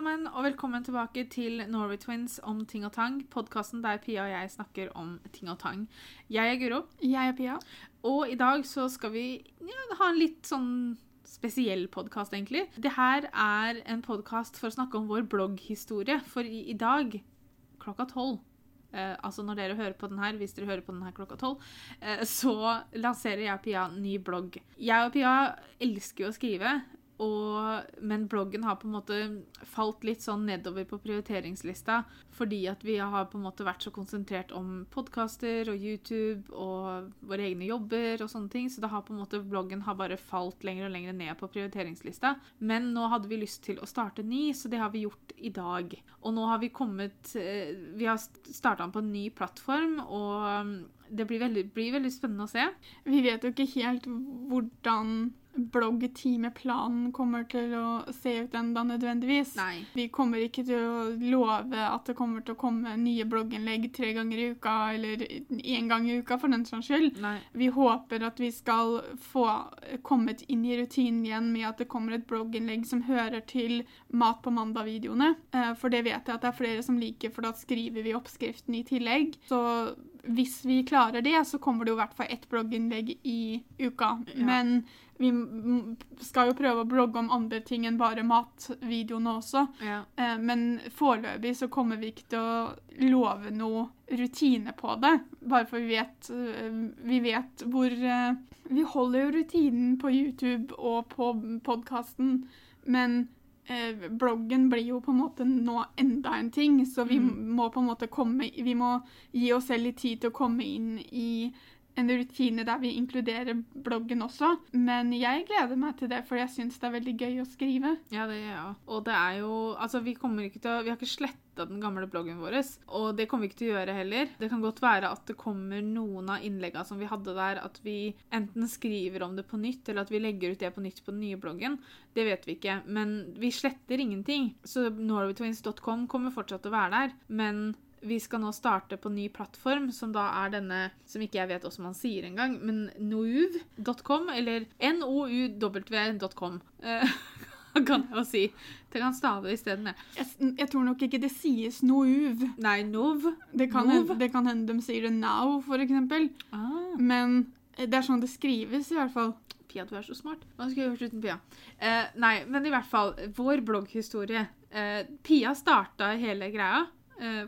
sammen, og velkommen tilbake til Norway Twins om ting og tang. Podkasten der Pia og jeg snakker om ting og tang. Jeg er Guro, Jeg er Pia. og i dag så skal vi ja, ha en litt sånn spesiell podkast, egentlig. Det her er en podkast for å snakke om vår blogghistorie. For i, i dag, klokka tolv eh, Altså når dere hører på den her, hvis dere hører på den her klokka tolv, eh, så lanserer jeg og Pia en ny blogg. Jeg og Pia elsker jo å skrive. Og, men bloggen har på en måte falt litt sånn nedover på prioriteringslista fordi at vi har på en måte vært så konsentrert om podkaster og YouTube og våre egne jobber og sånne ting, så da har på en måte bloggen har bare falt lenger og lenger ned på prioriteringslista. Men nå hadde vi lyst til å starte ny, så det har vi gjort i dag. Og nå har vi kommet eh, Vi har starta den på en ny plattform, og det blir veldig, blir veldig spennende å se. Vi vet jo ikke helt hvordan bloggtimeplanen kommer til å se ut enda nødvendigvis. Nei. Vi kommer ikke til å love at det kommer til å komme nye blogginnlegg tre ganger i uka, eller én gang i uka, for den saks skyld. Nei. Vi håper at vi skal få kommet inn i rutinen igjen med at det kommer et blogginnlegg som hører til Mat på mandag-videoene. Eh, For det vet jeg at det er flere som liker, for da skriver vi oppskriften i tillegg. Så hvis vi klarer det, så kommer det jo i hvert fall ett blogginnlegg i uka. Ja. Men vi skal jo prøve å blogge om andre ting enn bare matvideoene også. Ja. Eh, Men foreløpig så kommer vi ikke til å love noe rutine på det. Bare for vi vet, eh, vi vet hvor eh, Vi holder jo rutinen på YouTube og på podkasten, men eh, bloggen blir jo på en måte nå enda en ting, så vi Mm. må på en måte komme Vi må gi oss selv litt tid til å komme inn i en rutine der vi inkluderer bloggen også. Men jeg gleder meg til det, for jeg syns det er veldig gøy å skrive. Ja, det gjør jeg òg. Og det er jo Altså, vi kommer ikke til å Vi har ikke sletta den gamle bloggen vår, og det kommer vi ikke til å gjøre heller. Det kan godt være at det kommer noen av innleggene som vi hadde der, at vi enten skriver om det på nytt, eller at vi legger ut det på nytt på den nye bloggen. Det vet vi ikke. Men vi sletter ingenting. Så norwaytwins.com kommer fortsatt til å være der. Men vi skal nå starte på ny plattform, som da er denne Som ikke jeg vet hvordan man sier engang, men nouv.com, eller nouw.com. Eh, kan jeg jo si. Det kan stave isteden, jeg. Jeg, jeg tror nok ikke det sies nouv. Nei, nov. Det kan, Nov? hende, det kan hende de sier det now, for eksempel. Ah. Men det er sånn det skrives, i hvert fall. Pia, du er så smart. Hva skulle jeg gjort uten Pia? Eh, nei, men i hvert fall, vår blogghistorie. Eh, Pia starta hele greia, eh,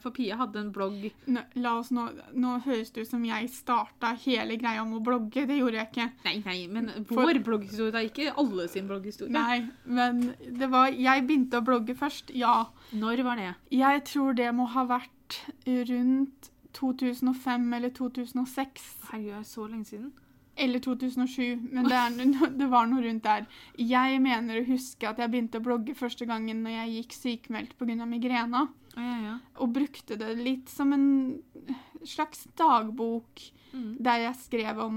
for Pia hadde en blogg Nå, la oss nå, nå høres det ut som jeg starta hele greia om å blogge. Det gjorde jeg ikke. Nei, nei, men For- vår blogghistorie, er Ikke alle sin blogghistorie. Nei, men det var Jeg begynte å blogge først, ja. Når var det? Jeg tror det må ha vært rundt 2005 eller 2006. Herregud, er det så lenge siden? Eller 2007, men det, er, det var noe rundt der. Jeg mener å huske at jeg begynte å blogge første gangen når jeg gikk sykemeldt pga. migrena. Å, ja, ja. Og brukte det litt som en slags dagbok Mm. der jeg skrev om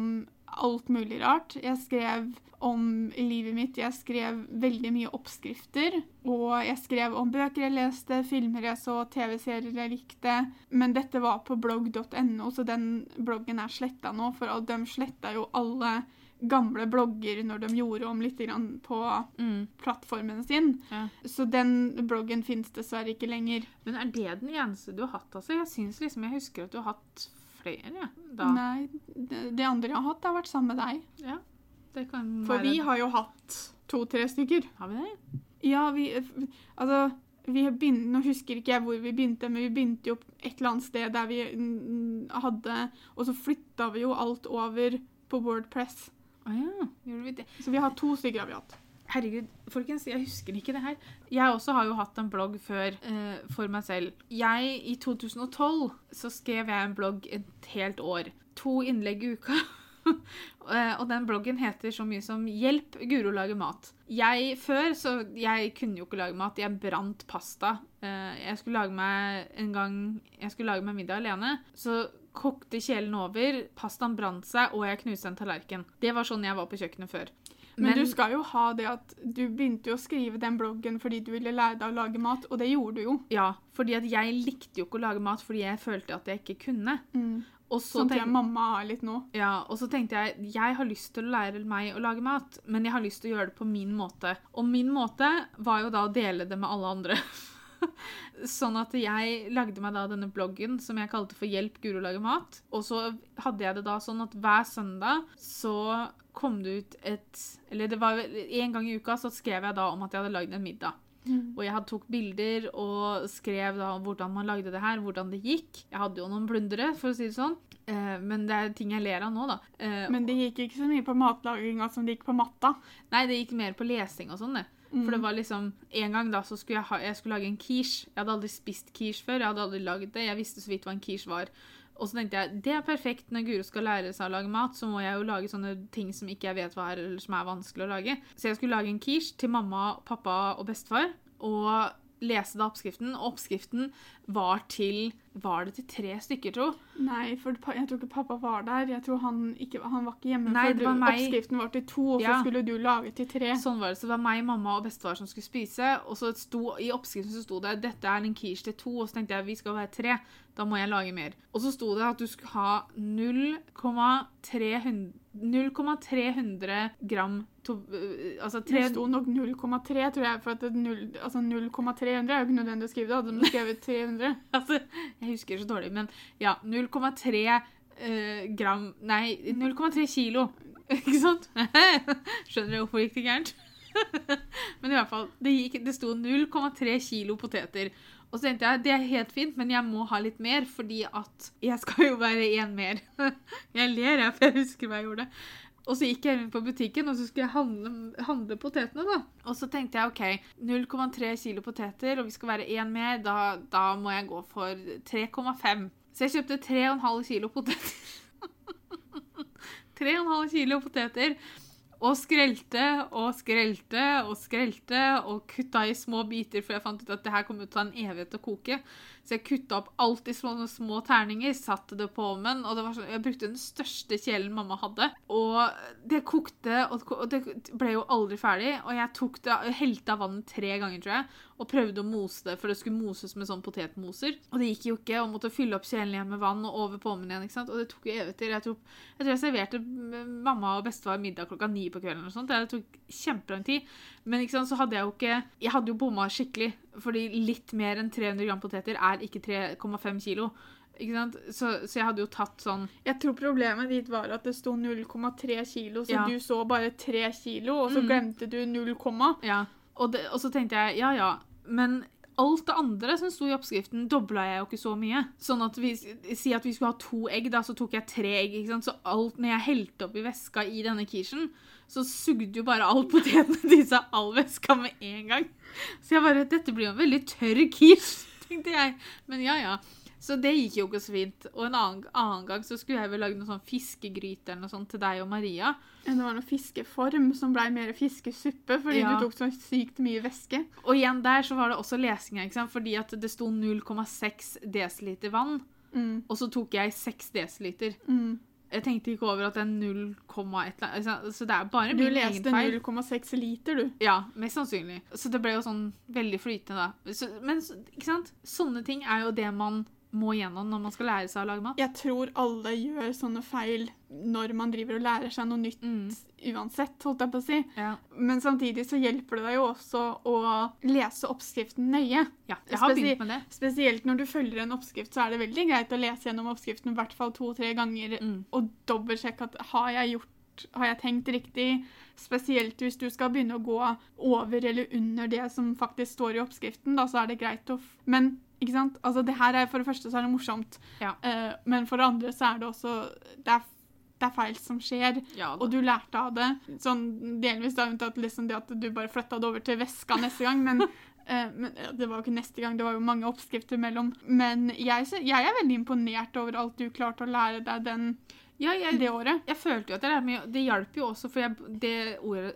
alt mulig rart. Jeg skrev om livet mitt, jeg skrev veldig mye oppskrifter. Og jeg skrev om bøker jeg leste, filmer jeg så, TV-serier jeg likte. Men dette var på blogg.no, så den bloggen er sletta nå. For de sletta jo alle gamle blogger når de gjorde om litt på Mm. plattformen sin. Ja. Så den bloggen fins dessverre ikke lenger. Men er det den eneste du har hatt, altså? Jeg synes liksom jeg husker at du har hatt flere, ja. Da. Nei, det, det andre jeg har hatt, har vært sammen med deg. Ja, det kan For være vi har jo hatt to-tre stykker. Har vi det? Ja, vi Altså, vi begynte, nå husker ikke jeg hvor vi begynte, men vi begynte jo et eller annet sted der vi hadde Og så flytta vi jo alt over på Wordpress. Å ja, gjorde vi det? Så vi har to stykker har vi hatt. Herregud, folkens, jeg husker ikke det her. Jeg også har jo hatt en blogg før eh, for meg selv. Jeg, I 2012 så skrev jeg en blogg et helt år. To innlegg i uka. Eh, og den bloggen heter så mye som 'Hjelp, Guro lage mat'. Jeg før, så jeg kunne jo ikke lage mat. Jeg brant pasta. Eh, jeg skulle lage meg en gang Jeg skulle lage meg middag alene. Så kokte kjelen over, pastaen brant seg, og jeg knuste en tallerken. Det var sånn jeg var på kjøkkenet før. Men, du skal jo ha det at du begynte jo å skrive den bloggen fordi du ville lære deg å lage mat, og det gjorde du jo. Ja, fordi at jeg likte jo ikke å lage mat fordi jeg følte at jeg ikke kunne. Og så Sånn tenk- mamma har litt nå. Ja, og så tenkte jeg jeg har lyst til å lære meg å lage mat, men jeg har lyst til å gjøre det på min måte. Og min måte var jo da å dele det med alle andre. sånn at jeg lagde meg da denne bloggen som jeg kalte for Hjelp Guro lage mat. Og så hadde jeg det da sånn at hver søndag så kom det ut et Eller det var en gang i uka så skrev jeg da om at jeg hadde lagd en middag. Og jeg tok bilder og skrev da hvordan man lagde det her, hvordan det gikk. Jeg hadde jo noen blundere, for å si det sånn. Eh, men det er ting jeg ler av nå, da. Eh, Men det gikk ikke så mye på matlaginga som det gikk på matta. Nei, det gikk mer på lesing og sånn, det. For det var liksom En gang da så skulle jeg, ha, jeg skulle lage en quiche. Jeg hadde aldri spist quiche før. Jeg hadde aldri lagd det. Jeg visste så vidt hva en quiche var. Og så tenkte jeg det er perfekt når Guro skal lære seg å lage mat, så må jeg jo lage sånne ting som ikke jeg vet hva er, eller som er vanskelig å lage. Så jeg skulle lage en quiche til mamma, pappa og bestefar, og lese da oppskriften. Og oppskriften var til Var det til tre stykker, tro? Nei, for jeg tror ikke pappa var der. Jeg tror Han, ikke, han var ikke hjemme. Nei, for var du. Oppskriften var til to, og så skulle du lage til tre. Sånn var det. Så det var meg, mamma og bestefar som skulle spise. Og så sto, i oppskriften så sto det dette er en quiche til to. Og så tenkte jeg vi skal være tre. Da må jeg lage mer. Og så sto det at du skulle ha 0,300 0,300 gram øh, Altså Det tre, sto nok 0,3, tror jeg. For at 0, altså 0,300 er jo ikke nødvendig å skrive Da Hadde de skrevet 300. altså, Jeg husker så dårlig, men ja. 0,3 uh, gram Nei, 0,3 kilo. Ikke sant? Skjønner du hvorfor gikk det gærent? men i hvert fall, det, gikk, det sto 0,3 kilo poteter. Og så tenkte jeg det er helt fint, men jeg må ha litt mer, fordi at jeg skal jo være én mer. jeg ler, jeg, for jeg husker hva jeg gjorde. Og så gikk jeg inn på butikken, og så skulle jeg handle, handle potetene. da. Og så tenkte jeg OK, 0,3 kilo poteter, og vi skal være én mer, da, da må jeg gå for 3,5. Så jeg kjøpte 3,5 kilo poteter. 3,5 kilo poteter. Og skrelte og skrelte og skrelte og kutta i små biter, for jeg fant ut at det her kommer til å ta en evighet å koke. Så jeg kutta opp alt i små, små terninger, satte det på ovnen, og det var sånn, jeg brukte den største kjelen mamma hadde. Og det kokte, og det ble jo aldri ferdig. Og jeg tok det, helte av vannet tre ganger, tror jeg, og prøvde å mose det, for det skulle moses med sånn potetmoser. Og det gikk jo ikke, og måtte fylle opp kjelen igjen med vann og over på ovnen igjen, ikke sant. Og det tok jo evigheter. Jeg tror, jeg tror jeg serverte mamma og bestefar middag klokka ni på kvelden og sånt. Det tok kjempelang tid. Men ikke sant, så hadde jeg jo ikke Jeg hadde jo bomma skikkelig. Fordi litt mer enn 300 gram poteter er ikke 3,5 kilo. Ikke sant? Så, så jeg hadde jo tatt sånn Jeg tror problemet ditt var at det sto 0,3 kilo, så Ja. du så bare 3 kilo, og så Mm. glemte du 0, Ja. Og, det, og så tenkte jeg ja ja, men alt det andre som sto i oppskriften, dobla jeg jo ikke så mye. Sånn at vi, Si at vi skulle ha to egg, da, så tok jeg tre egg. ikke sant? Så alt, når jeg helte oppi væska i denne quichen, så sugde jo bare all poteten disse seg all væska med en gang. Så jeg bare Dette blir jo en veldig tørr quiche, tenkte jeg. Men ja ja. Så det gikk jo ikke så fint. Og en annen, annen gang så skulle jeg vel lage noe sånn fiskegryte eller noe sånt til deg og Maria. Det var noe fiskeform som ble mer fiskesuppe, fordi Ja. du tok så sykt mye væske. Og igjen der så var det også lesinga, ikke sant? fordi at det sto 0,6 dl vann, Mm. og så tok jeg 6 dl. Mm. Jeg tenkte ikke over at det er 0, et eller annet. altså, Så det er bare Du min egen leste feil. 0,6 liter, du. Ja, mest sannsynlig. Så det ble jo sånn veldig flytende, da. Så, men ikke sant? Sånne ting er jo det man må gjennom når man skal lære seg å lage mat. Jeg tror alle gjør sånne feil når man driver og lærer seg noe nytt Mm. uansett, holdt jeg på å si. Ja. Men samtidig så hjelper det deg jo også å lese oppskriften nøye. ja, jeg har Spesi- begynt med det. Spesielt når du følger en oppskrift, så er det veldig greit å lese gjennom oppskriften i hvert fall to-tre ganger Mm. og dobbeltsjekke at har jeg gjort har jeg tenkt riktig? Spesielt hvis du skal begynne å gå over eller under det som faktisk står i oppskriften, da så er det greit å Men ikke sant? Altså, det her er For det første så er det morsomt, Ja. uh, men for det andre så er det også Det er, det er feil som skjer, Ja, og du lærte av det. Sånn delvis da, unntatt liksom det at du bare flytta det over til veska neste gang, men eh, men Det var jo ikke neste gang, det var jo mange oppskrifter mellom. Men jeg, jeg er veldig imponert over alt du klarte å lære deg den, ja jeg, det året. jeg følte jo at det, er mye, det hjalp jo også, for jeg, det ordet,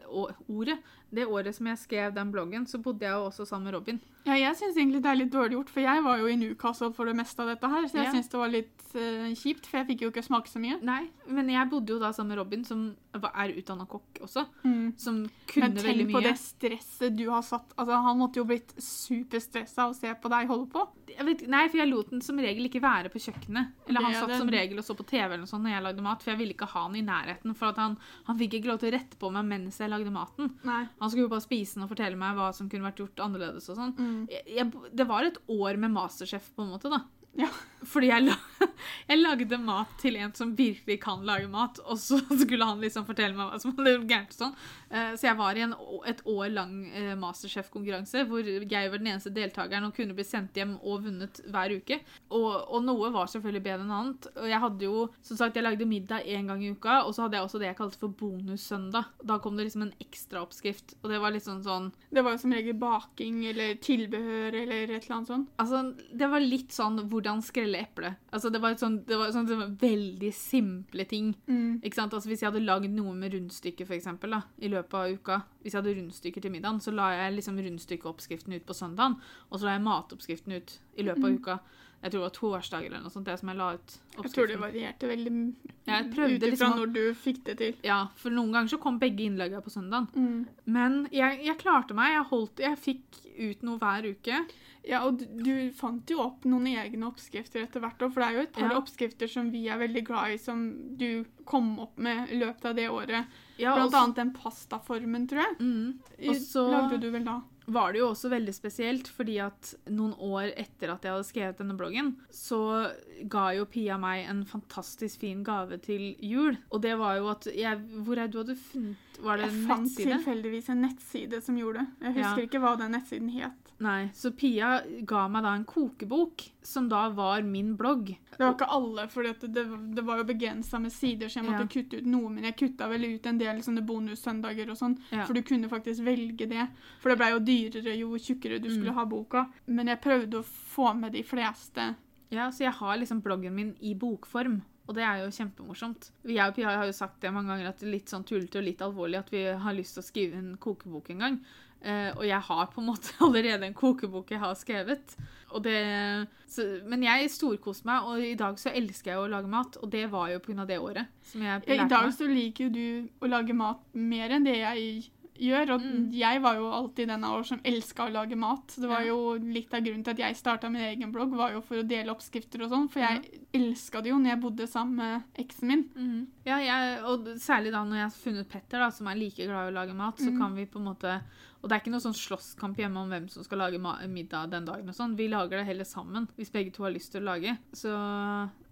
ordet det året som jeg skrev den bloggen, så bodde jeg jo også sammen med Robin. Ja, jeg syns egentlig det er litt dårlig gjort, for jeg var jo i Newcastle for det meste av dette her, så jeg Ja. syns det var litt uh, kjipt, for jeg fikk jo ikke smake så mye. Nei, men jeg bodde jo da sammen med Robin, som er utdanna kokk også, Mm. som kunne Men veldig tenk på det stresset du har satt. Altså, Han måtte jo blitt superstressa av å se på deg holde på. Vet, nei, for jeg lot den som regel ikke være på kjøkkenet. Eller han satt som regel og så på TV eller noe sånt når jeg lagde mat, for jeg ville ikke ha han i nærheten. For at han, han fikk ikke lov til å rette på meg mens jeg lagde maten. Nei. Han skulle jo bare spise den og fortelle meg hva som kunne vært gjort annerledes og sånn. Mm. Det var et år med Masterchef, på en måte, da. Ja. Fordi jeg, la, jeg lagde mat til en som virkelig kan lage mat, og så skulle han liksom fortelle meg hva som hadde gjort gærent. Sånn. Eh, Så jeg var i en, et år lang eh, Masterchef-konkurranse hvor jeg var den eneste deltakeren og kunne bli sendt hjem og vunnet hver uke. Og, og noe var selvfølgelig bedre enn annet. Og jeg hadde jo, som sagt, jeg lagde middag én gang i uka, og så hadde jeg også det jeg kalte for bonussøndag. Da kom det liksom en ekstraoppskrift, og det var litt sånn sånn Det var jo som regel baking eller tilbehør eller et eller annet sånt. Altså, det var litt sånn hvordan skrelle eple. Altså, det var, sånt det var det veldig simple ting. Mm. Ikke sant? Altså, hvis jeg hadde lagd noe med rundstykker for eksempel, da, i løpet av uka, hvis jeg hadde rundstykker til middagen, så la jeg liksom rundstykkeoppskriften ut på søndagen, og så la jeg matoppskriften ut i løpet av Mm. uka. Jeg tror det var torsdag eller noe sånt, det som jeg la ut oppskriften. Jeg tror det varierte veldig ut ifra liksom når du fikk det til. Ja, for noen ganger så kom begge innleggene på søndagen. Mm. Men jeg, jeg klarte meg. Jeg, holdt, jeg fikk ut noe hver uke. Ja, og du, du fant jo opp noen egne oppskrifter etter hvert for det er jo et par Ja. oppskrifter som vi er veldig glad i, som du kom opp med i løpet av det året. Ja, Blant og så- annet den pastaformen, tror jeg. Mm. Og så- Lagde du vel da? var det jo også veldig spesielt, fordi at noen år etter at jeg hadde skrevet denne bloggen, så ga jo Pia meg en fantastisk fin gave til jul. Og det var jo at jeg Hvor er du hadde funnet Var det Jeg en fant nettside? tilfeldigvis en nettside som gjorde det. Jeg husker Ja. ikke hva den nettsiden het. Nei. Så Pia ga meg da en kokebok, som da var min blogg. Det var ikke alle, for det, det, var jo begrensa med sider, så jeg måtte Ja. kutte ut noe. Men jeg kutta vel ut en del sånne bonussøndager og sånn, Ja. for du kunne faktisk velge det. For det blei jo dyrere jo tjukkere du skulle Mm. ha boka. Men jeg prøvde å få med de fleste. Ja, så jeg har liksom bloggen min i bokform. Og det er jo kjempemorsomt. Jeg og Pia har jo sagt det mange ganger at det er litt sånn tullete og litt alvorlig at vi har lyst til å skrive en kokebok en gang. Eh, og jeg har på en måte allerede en kokebok jeg har skrevet. Og det, så, men jeg storkoste meg, og i dag så elsker jeg å lage mat. Og det var jo pga. det året. Ja, I dag meg. så liker jo du å lage mat mer enn det jeg gjør, og Mm. jeg var jo alltid den av oss som elska å lage mat. Det var Ja. jo litt av grunnen til at jeg starta min egen blogg, var jo for å dele oppskrifter og sånn, for jeg elska det jo når jeg bodde sammen med eksen min. Mm. Ja, jeg, og særlig da når jeg har funnet Petter, da, som er like glad i å lage mat, så Mhm. kan vi på en måte Og det er ikke noe sånn slåsskamp hjemme om hvem som skal lage middag den dagen og sånn. Vi lager det heller sammen, hvis begge to har lyst til å lage. Så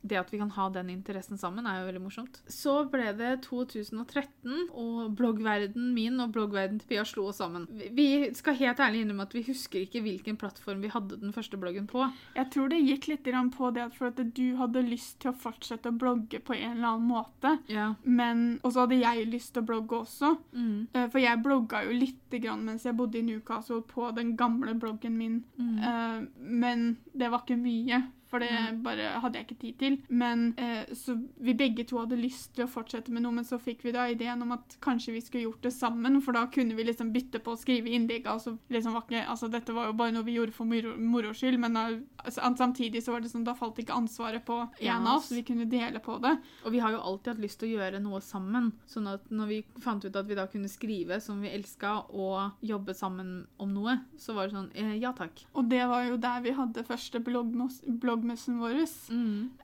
det at vi kan ha den interessen sammen, er jo veldig morsomt. Så ble det 2013, og bloggverden min og bloggverden til Pia slo oss sammen. Vi- skal helt ærlig innrømme at vi husker ikke hvilken plattform vi hadde den første bloggen på. Jeg tror det gikk litt på det for at du hadde lyst til å fortsette å blogge på en eller annen måte, Ja. men Og så hadde jeg lyst til å blogge også. Mm. Eh, For jeg blogga jo lite grann mens jeg bodde i Newcastle på den gamle bloggen min. Mm. Uh, men det var ikke mye, for det Nei. bare hadde jeg ikke tid til. Men eh, Så vi begge to hadde lyst til å fortsette med noe, men så fikk vi da ideen om at kanskje vi skulle gjort det sammen, for da kunne vi liksom bytte på å skrive innlegg. Altså, liksom var ikke, altså, dette var jo bare noe vi gjorde for moro, moro skyld, men da, altså, samtidig så var det sånn, da falt ikke ansvaret på en av oss, vi kunne dele på det. Og vi har jo alltid hatt lyst til å gjøre noe sammen. Sånn at når vi fant ut at vi da kunne skrive som vi elska, og jobbe sammen om noe, så var det sånn eh, ja takk. Og det var jo der vi hadde første bloggmos- bloggmessen vår.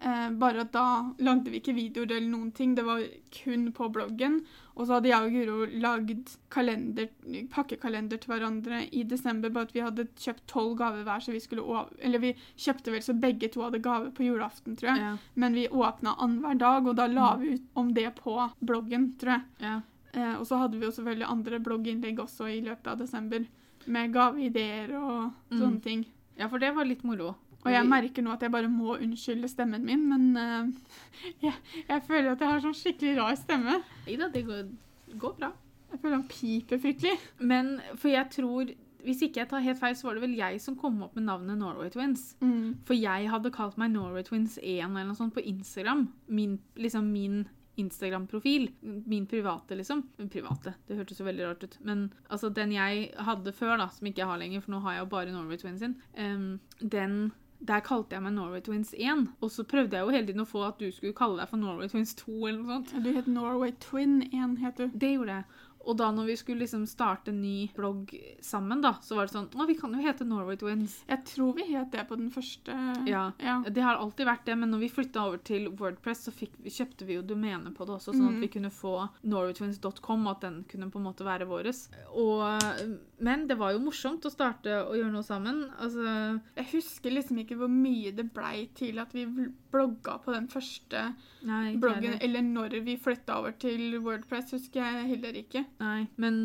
Eh, bare at da lagde vi ikke videoer eller noen ting, det var kun på bloggen. Og så hadde jeg og Guro lagd kalender, pakkekalender til hverandre i desember, bare at vi hadde kjøpt tolv gaver hver, så vi skulle over... Eller vi kjøpte vel så begge to hadde gave på julaften, tror jeg. Ja. Men vi åpna annenhver dag, og da la Mm. vi ut om det på bloggen, tror jeg. ja. Eh, og så hadde vi jo selvfølgelig andre blogginnlegg også i løpet av desember, med gaveideer og Mm. sånne ting. Ja, for det var litt moro. Og jeg merker nå at jeg bare må unnskylde stemmen min, men uh, jeg, jeg føler at jeg har sånn skikkelig rar stemme. Neida, det går, går bra. Jeg føler han piper fryktelig. Men for jeg tror Hvis ikke jeg tar helt feil, så var det vel jeg som kom opp med navnet Norway Twins. For jeg hadde kalt meg Norway Twins 1 eller noe sånt på Instagram. Min, liksom min Instagram-profil. Min private, liksom. Private, det hørtes jo veldig rart ut. Men altså, den jeg hadde før, da, som ikke jeg har lenger, for nå har jeg jo bare Norway Twins sin, um, den der kalte jeg meg Norway Twins 1, og så prøvde jeg jo hele tiden å få at du skulle kalle deg for Norway Twins 2 eller noe sånt. Ja, Du het Norway Twin 1, het du. Det gjorde jeg. Og da når vi skulle liksom starte en ny blogg sammen, da, så var det sånn Å, vi kan jo hete Norway Twins. Jeg tror vi het det på den første. Ja. ja. Det har alltid vært det, men når vi flytta over til Wordpress, så fikk, kjøpte vi jo domene på det også, sånn at Mm. vi kunne få norwaytwins.com, at den kunne på en måte være vår. Men det var jo morsomt å starte å gjøre noe sammen. Altså Jeg husker liksom ikke hvor mye det blei til at vi blogga på den første Nei, bloggen, eller når vi flytta over til Wordpress, husker jeg heller ikke. Nei, men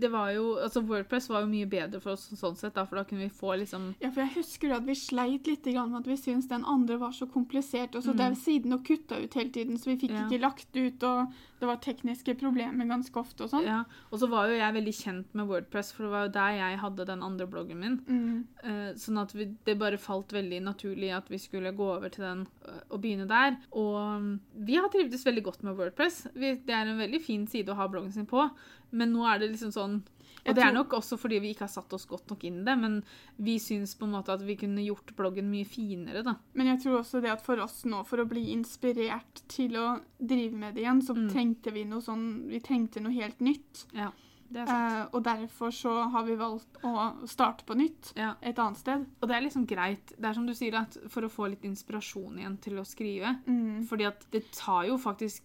det var jo Altså, Wordpress var jo mye bedre for oss sånn sett, da, for da kunne vi få liksom Ja, for jeg husker at vi sleit litt grann med at vi syntes den andre var så komplisert, og så Mm. er siden og kutta ut hele tiden, så vi fikk Ja. ikke lagt ut, og det var tekniske problemer ganske ofte og sånn. Ja. Og så var jo jeg veldig kjent med Wordpress, for det var jo der jeg hadde den andre bloggen min. Mm. Uh, sånn at vi, det bare falt veldig naturlig at vi skulle gå over til den uh, og begynne der. Og mm, vi har trivdes veldig godt med Wordpress. Vi, det er en veldig fin side å ha bloggen sin på, men nå er det liksom sånn Og det er nok også fordi vi ikke har satt oss godt nok inn i det, men vi syns på en måte at vi kunne gjort bloggen mye finere, da. Men jeg tror også det at for oss nå, for å bli inspirert til å drive med det igjen, så Mm. trengte vi noe sånn Vi trengte noe helt nytt. Ja, Det er sant. Eh, og derfor så har vi valgt å starte på nytt Ja. et annet sted. Og det er liksom greit. Det er som du sier, at for å få litt inspirasjon igjen til å skrive. Mm. Fordi at det tar jo faktisk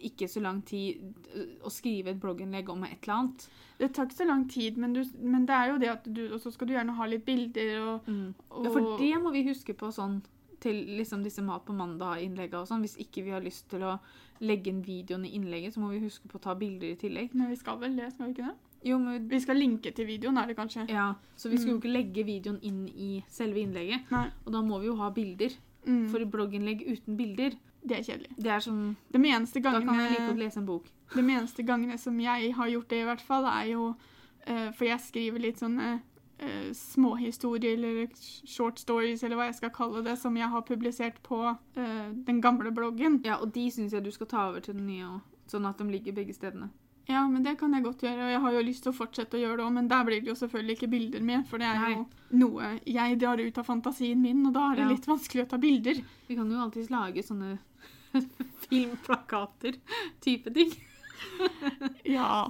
ikke så lang tid øh, å skrive et blogginnlegg om et eller annet. Det tar ikke så lang tid, men, du, men det er jo det at du Og så skal du gjerne ha litt bilder og, og Ja, for det må vi huske på sånn til liksom disse Mat på mandag-innleggene og sånn. Hvis ikke vi har lyst til å legge inn videoen i innlegget, så må vi huske på å ta bilder i tillegg. Men vi skal vel det, skal vi ikke det? Jo, men Vi skal linke til videoen, er det kanskje? ja, Så vi skal jo Mm. ikke legge videoen inn i selve innlegget. Nei. Og da må vi jo ha bilder. Mm. For blogginnlegg uten bilder, det er kjedelig. det er som De eneste Da kan jeg like å godt lese en bok. de eneste gangene som jeg har gjort det, i hvert fall, er jo uh, For jeg skriver litt sånne uh, småhistorier eller short stories, eller hva jeg skal kalle det, som jeg har publisert på uh, den gamle bloggen. Ja, og de syns jeg du skal ta over til den nye òg. Sånn at de ligger begge stedene. Ja, men det kan jeg godt gjøre, og jeg har jo lyst til å fortsette å gjøre det òg, men der blir det jo selvfølgelig ikke bilder med, for det er jo noe jeg drar ut av fantasien min, og da er det Ja. litt vanskelig å ta bilder. Vi kan jo alltids lage sånne filmplakater type ting. Ja.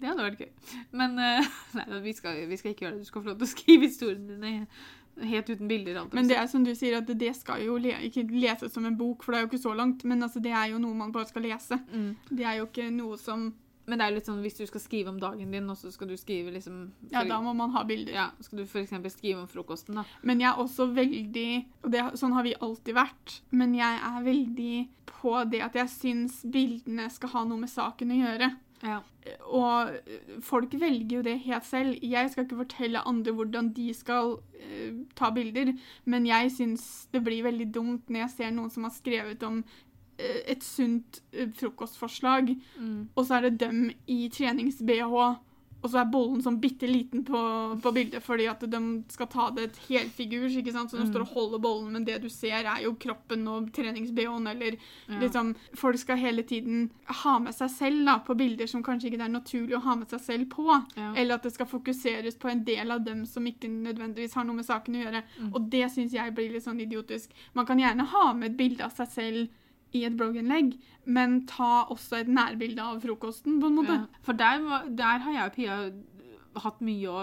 Det hadde vært gøy. Men uh, nei, vi skal, vi skal ikke gjøre det. Du skal få lov til å skrive historiene dine helt uten bilder. alt Men det er som du sier, at det skal jo le ikke leses som en bok, for det er jo ikke så langt, men altså, det er jo noe man bare skal lese. mm. Det er jo ikke noe som Men det er jo litt sånn hvis du skal skrive om dagen din, og så skal du skrive liksom Ja, da må man ha bilder. ja, Skal du f.eks. skrive om frokosten, da. Men jeg er også veldig Og det, sånn har vi alltid vært. Men jeg er veldig på det at jeg syns bildene skal ha noe med saken å gjøre. Ja. Og folk velger jo det helt selv. Jeg skal ikke fortelle andre hvordan de skal uh, ta bilder, men jeg syns det blir veldig dumt når jeg ser noen som har skrevet om uh, et sunt uh, frokostforslag, Mm. og så er det dem i trenings-BH, og så er bollen sånn bitte liten på, på bildet fordi at de skal ta det et helfigurs, ikke sant? Så de Mm. står og holder bollen, men det du ser er jo kroppen og trenings-BH-en, eller Ja. liksom Folk skal hele tiden ha med seg selv da, på bilder som kanskje ikke det er naturlig å ha med seg selv på. Ja. Eller at det skal fokuseres på en del av dem som ikke nødvendigvis har noe med saken å gjøre. Mm. Og det syns jeg blir litt sånn idiotisk. Man kan gjerne ha med et bilde av seg selv i et blogginnlegg, men ta også et nærbilde av frokosten, på en måte. Ja. For der, der har jeg og Pia hatt mye å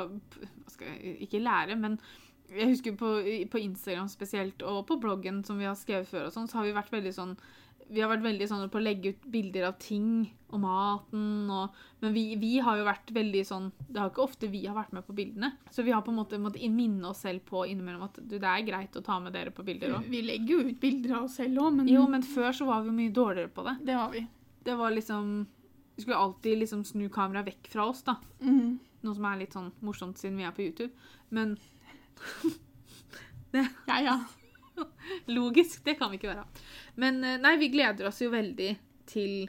Ikke lære, men jeg husker på, på Instagram spesielt, og på bloggen som vi har skrevet før, og sånn, så har vi vært veldig sånn vi har vært veldig sånn på å legge ut bilder av ting og maten. Og, men vi, vi har jo vært veldig sånn Det har ikke ofte vi har vært med på bildene. Så vi har på en måte måttet minne oss selv på innimellom at du, det er greit å ta med dere på bilder òg. Vi legger jo ut bilder av oss selv òg, men Jo, men før så var vi mye dårligere på det. det var vi. Det var liksom Vi skulle alltid liksom snu kameraet vekk fra oss, da. Mm. Noe som er litt sånn morsomt siden vi er på YouTube. Men Ja, ja. logisk, det kan vi ikke være. Men eh, nei, vi gleder oss jo veldig til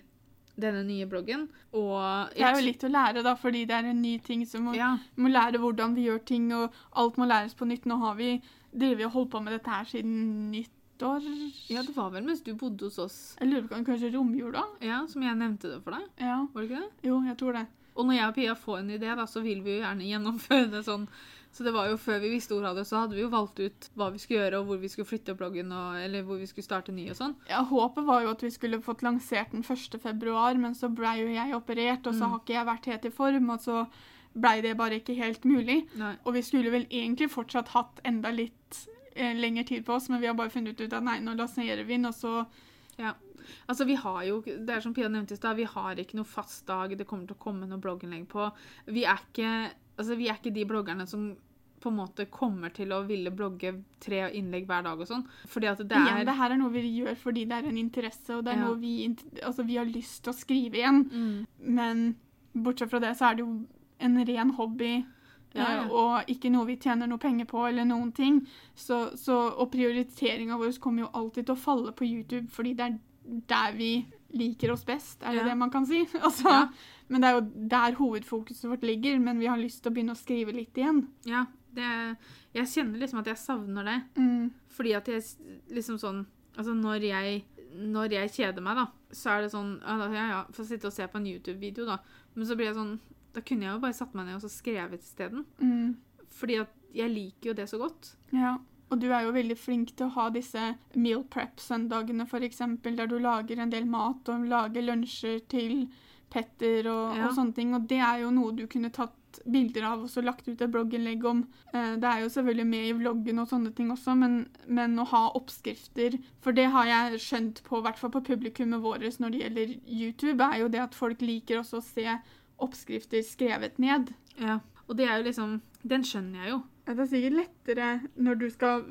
denne nye bloggen. Og Det er jo litt å lære, da, fordi det er en ny ting som må, Ja, må lære hvordan vi gjør ting, og alt må læres på nytt. Nå har vi drevet og holdt på med dette her siden nyttår Ja, det var vel mens du bodde hos oss, Jeg lurer på kanskje romjula? ja, som jeg nevnte det for deg. Ja. Var det ikke det? Jo, jeg tror det. Og når jeg og Pia får en idé, da, så vil vi jo gjerne gjennomføre det sånn. Så det var jo før vi visste ordet av det, så hadde vi jo valgt ut hva vi skulle gjøre, og hvor vi skulle flytte bloggen, og, eller hvor vi skulle starte ny og sånn. Ja, Håpet var jo at vi skulle fått lansert den 1. februar, men så blei jo jeg operert, og så Mm. har ikke jeg vært helt i form, og så blei det bare ikke helt mulig. Nei. Og vi skulle vel egentlig fortsatt hatt enda litt eh, lengre tid på oss, men vi har bare funnet ut at nei, nå lanserer vi den, og så ja. Altså, vi har jo, det er som Pia nevnte i stad, vi har ikke noe fast dag det kommer til å komme noe blogginnlegg på. Vi er ikke, altså, vi er ikke de bloggerne som på en måte kommer til å ville blogge tre innlegg hver dag og sånn. Fordi at det Igjen, er det her er noe vi gjør fordi det er en interesse, og det er Ja. noe vi, altså, vi har lyst til å skrive igjen. mm, Men bortsett fra det så er det jo en ren hobby. Ja, ja. eh, Og ikke noe vi tjener noe penger på, eller noen ting. Så, så, og prioriteringa vår kommer jo alltid til å falle på YouTube, fordi det er der vi liker oss best, er det Ja. det man kan si? Altså, Ja. Men det er jo der hovedfokuset vårt ligger, men vi har lyst til å begynne å skrive litt igjen. Ja, det, jeg kjenner liksom at jeg savner det. Mm. Fordi at jeg liksom sånn Altså når jeg, når jeg kjeder meg, da, så er det sånn Ja, ja, ja får sitte og se på en YouTube-video, da. Men så blir jeg sånn Da kunne jeg jo bare satt meg ned og så skrevet isteden. Mm. Fordi at jeg liker jo det så godt. Ja, og du er jo veldig flink til å ha disse meal prep-søndagene, f.eks., der du lager en del mat og lager lunsjer til Petter og, Ja. og sånne ting. Og det er jo noe du kunne tatt bilder av og så lagt ut et blogginnlegg om. Eh, Det er jo selvfølgelig med i vloggen og sånne ting også, men, men å ha oppskrifter For det har jeg skjønt på, i hvert fall på publikummet vårt når det gjelder YouTube, er jo det at folk liker også å se oppskrifter skrevet ned. Ja. Og det er jo liksom Den skjønner jeg jo. Det er sikkert lettere når du skal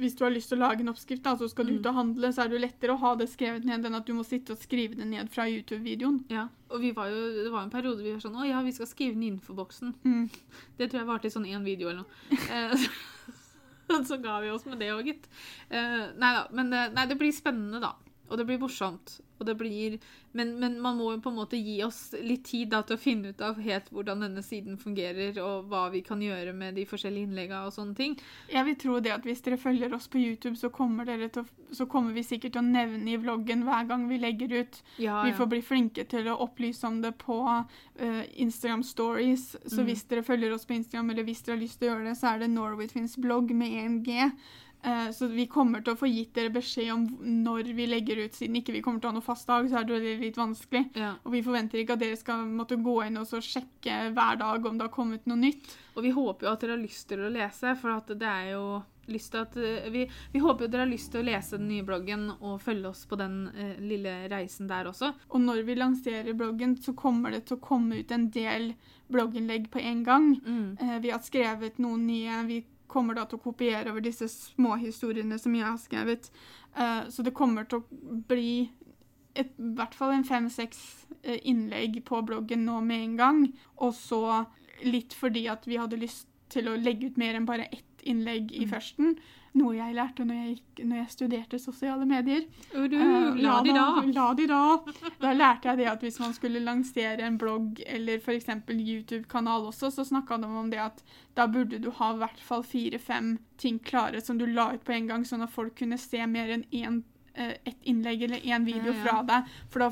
Hvis du har lyst til å lage en oppskrift, da, så skal du Mm. ut og handle, så er det lettere å ha det skrevet ned enn at du må sitte og skrive det ned fra YouTube-videoen. Ja. Og vi var jo, det var en periode vi var sånn Å ja, vi skal skrive den innenfor boksen. Mm. Det tror jeg varte i sånn én video eller noe. Eh, så ga vi oss med det òg, gitt. Uh, nei da. Men det, nei, det blir spennende, da. Og det blir morsomt. Og det blir men, men man må jo på en måte gi oss litt tid da, til å finne ut av helt hvordan denne siden fungerer, og hva vi kan gjøre med de forskjellige innleggene og sånne ting. Jeg vil tro det at hvis dere følger oss på YouTube, så kommer, dere til, å- så kommer vi sikkert til å nevne i vloggen hver gang vi legger ut. Ja, Vi ja. får bli flinke til å opplyse om det på uh, Instagram Stories. Så Mm. hvis dere følger oss på Instagram, eller hvis dere har lyst til å gjøre det, så er det Norwaytwins blogg med 1G. Eh, så vi kommer til å få gitt dere beskjed om når vi legger ut, siden ikke vi kommer til å ha noe fast dag, så er det litt vanskelig. ja. Og vi forventer ikke at dere skal måtte gå inn og så sjekke hver dag om det har kommet noe nytt. Og vi håper jo at dere har lyst til å lese, for at det er jo lyst til at eh, vi, vi håper jo dere har lyst til å lese den nye bloggen og følge oss på den eh, lille reisen der også. Og når vi lanserer bloggen, så kommer det til å komme ut en del blogginnlegg på en gang. Eh, vi har skrevet noen nye. Vi kommer da til å kopiere over disse småhistoriene som jeg har skrevet. Eh, så det kommer til å bli i hvert fall en fem-seks eh, innlegg på bloggen nå med en gang. Og så litt fordi at vi hadde lyst til å legge ut mer enn bare ett innlegg i Mm. førsten. Noe jeg lærte når jeg, gikk, når jeg studerte sosiale medier. Uru, Eh, la de da! La de da. Da lærte jeg det at hvis man skulle lansere en blogg eller f.eks. YouTube-kanal også, så snakka de om det at da burde du ha i hvert fall fire-fem ting klare som du la ut på en gang, sånn at folk kunne se mer enn én eh, ett innlegg eller én video Ja, ja. fra deg. For da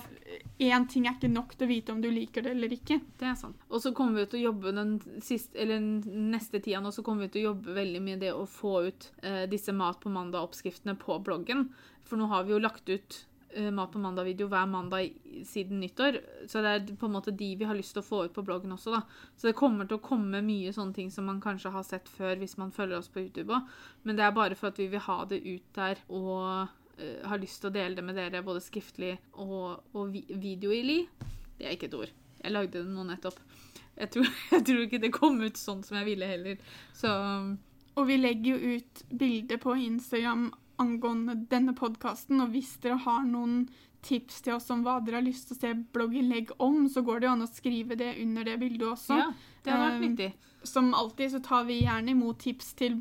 én ting er ikke nok til å vite om du liker det eller ikke. Det er sant. Og så kommer vi til å jobbe den siste, neste tida nå, så kommer vi til å jobbe veldig med det å få ut eh, disse Mat på mandag-oppskriftene på bloggen. For nå har vi jo lagt ut eh, Mat på mandag-video hver mandag siden nyttår. Så det er på en måte de vi har lyst til å få ut på bloggen også, da. Så det kommer til å komme mye sånne ting som man kanskje har sett før hvis man følger oss på YouTube òg. Men det er bare for at vi vil ha det ut der og eh, har lyst til å dele det med dere både skriftlig og, og vi video i li. Det er ikke et ord. Jeg lagde det nå nettopp. Jeg tror, jeg tror ikke det kom ut sånn som jeg ville heller. Så Og vi legger jo ut bilder på Instagram angående denne podkasten, og hvis dere har noen tips til oss om hva dere har lyst til å se blogginnlegg om, så går det jo an å skrive det under det bildet også. ja, det har vært Um, nyttig. Som alltid så tar vi gjerne imot tips til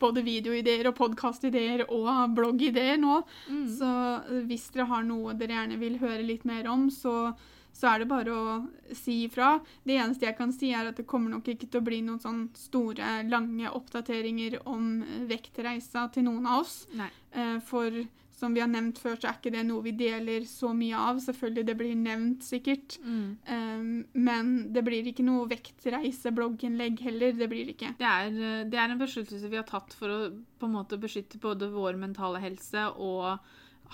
både videoideer og podkastideer og bloggideer nå. Mm. Så eh, hvis dere har noe dere gjerne vil høre litt mer om, så så er det bare å si ifra. Det eneste jeg kan si, er at det kommer nok ikke til å bli noen sånn store, lange oppdateringer om vektreisa til noen av oss. Nei. Eh, For som vi har nevnt før, så er ikke det noe vi deler så mye av. Selvfølgelig, det blir nevnt sikkert. Mm. Um, men det blir ikke noe vektreise, blogginnlegg heller. Det blir ikke. Det er, eh, det er en beskyttelse vi har tatt for å på en måte beskytte både vår mentale helse og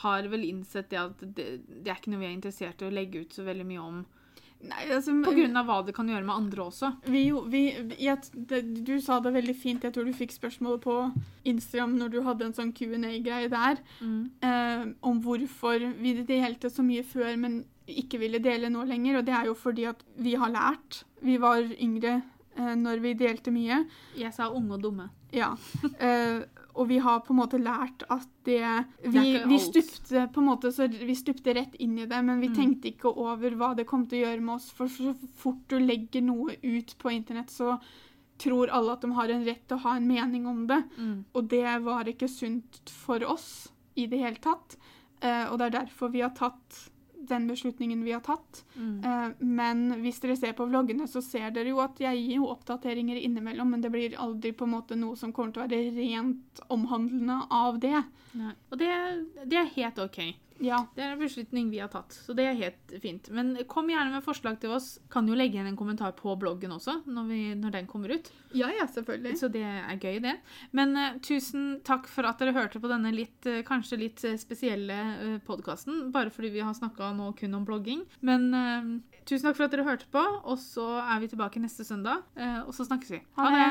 har vel innsett det at det, det er ikke noe vi er interessert i å legge ut så veldig mye om. Nei, altså, På grunn av hva det kan gjøre med andre også. vi, jo- vi, jeg, det, du sa det veldig fint. Jeg tror du fikk spørsmål på Instagram når du hadde en sånn Q&A-greie der, Mm. eh, om hvorfor vi delte så mye før, men ikke ville dele nå lenger. Og det er jo fordi at vi har lært. Vi var yngre eh, når vi delte mye. Jeg sa unge og dumme. Ja. Eh, og vi har på en måte lært at det Vi, vi stupte på en måte, så vi stupte rett inn i det, men vi Mm. tenkte ikke over hva det kom til å gjøre med oss. For så fort du legger noe ut på internett, så tror alle at de har en rett til å ha en mening om det. Mm. Og det var ikke sunt for oss i det hele tatt. Eh, og det er derfor vi har tatt den beslutningen vi har tatt. Mm. Eh, men hvis dere ser på vloggene, så ser dere jo at jeg gir jo oppdateringer innimellom, men det blir aldri på en måte noe som kommer til å være rent omhandlende av det. Nei. Og det, det er helt OK. Ja. Det er en beslutning vi har tatt, så det er helt fint. Men kom gjerne med forslag til oss. Kan jo legge igjen en kommentar på bloggen også, når, vi, når den kommer ut. Ja, ja, selvfølgelig. Så det er gøy, det. Men uh, tusen takk for at dere hørte på denne litt, uh, kanskje litt eh, spesielle uh, podkasten. Bare fordi vi har snakka nå kun om blogging. Men uh, tusen takk for at dere hørte på, og så er vi tilbake neste søndag. og så snakkes vi. Ha det.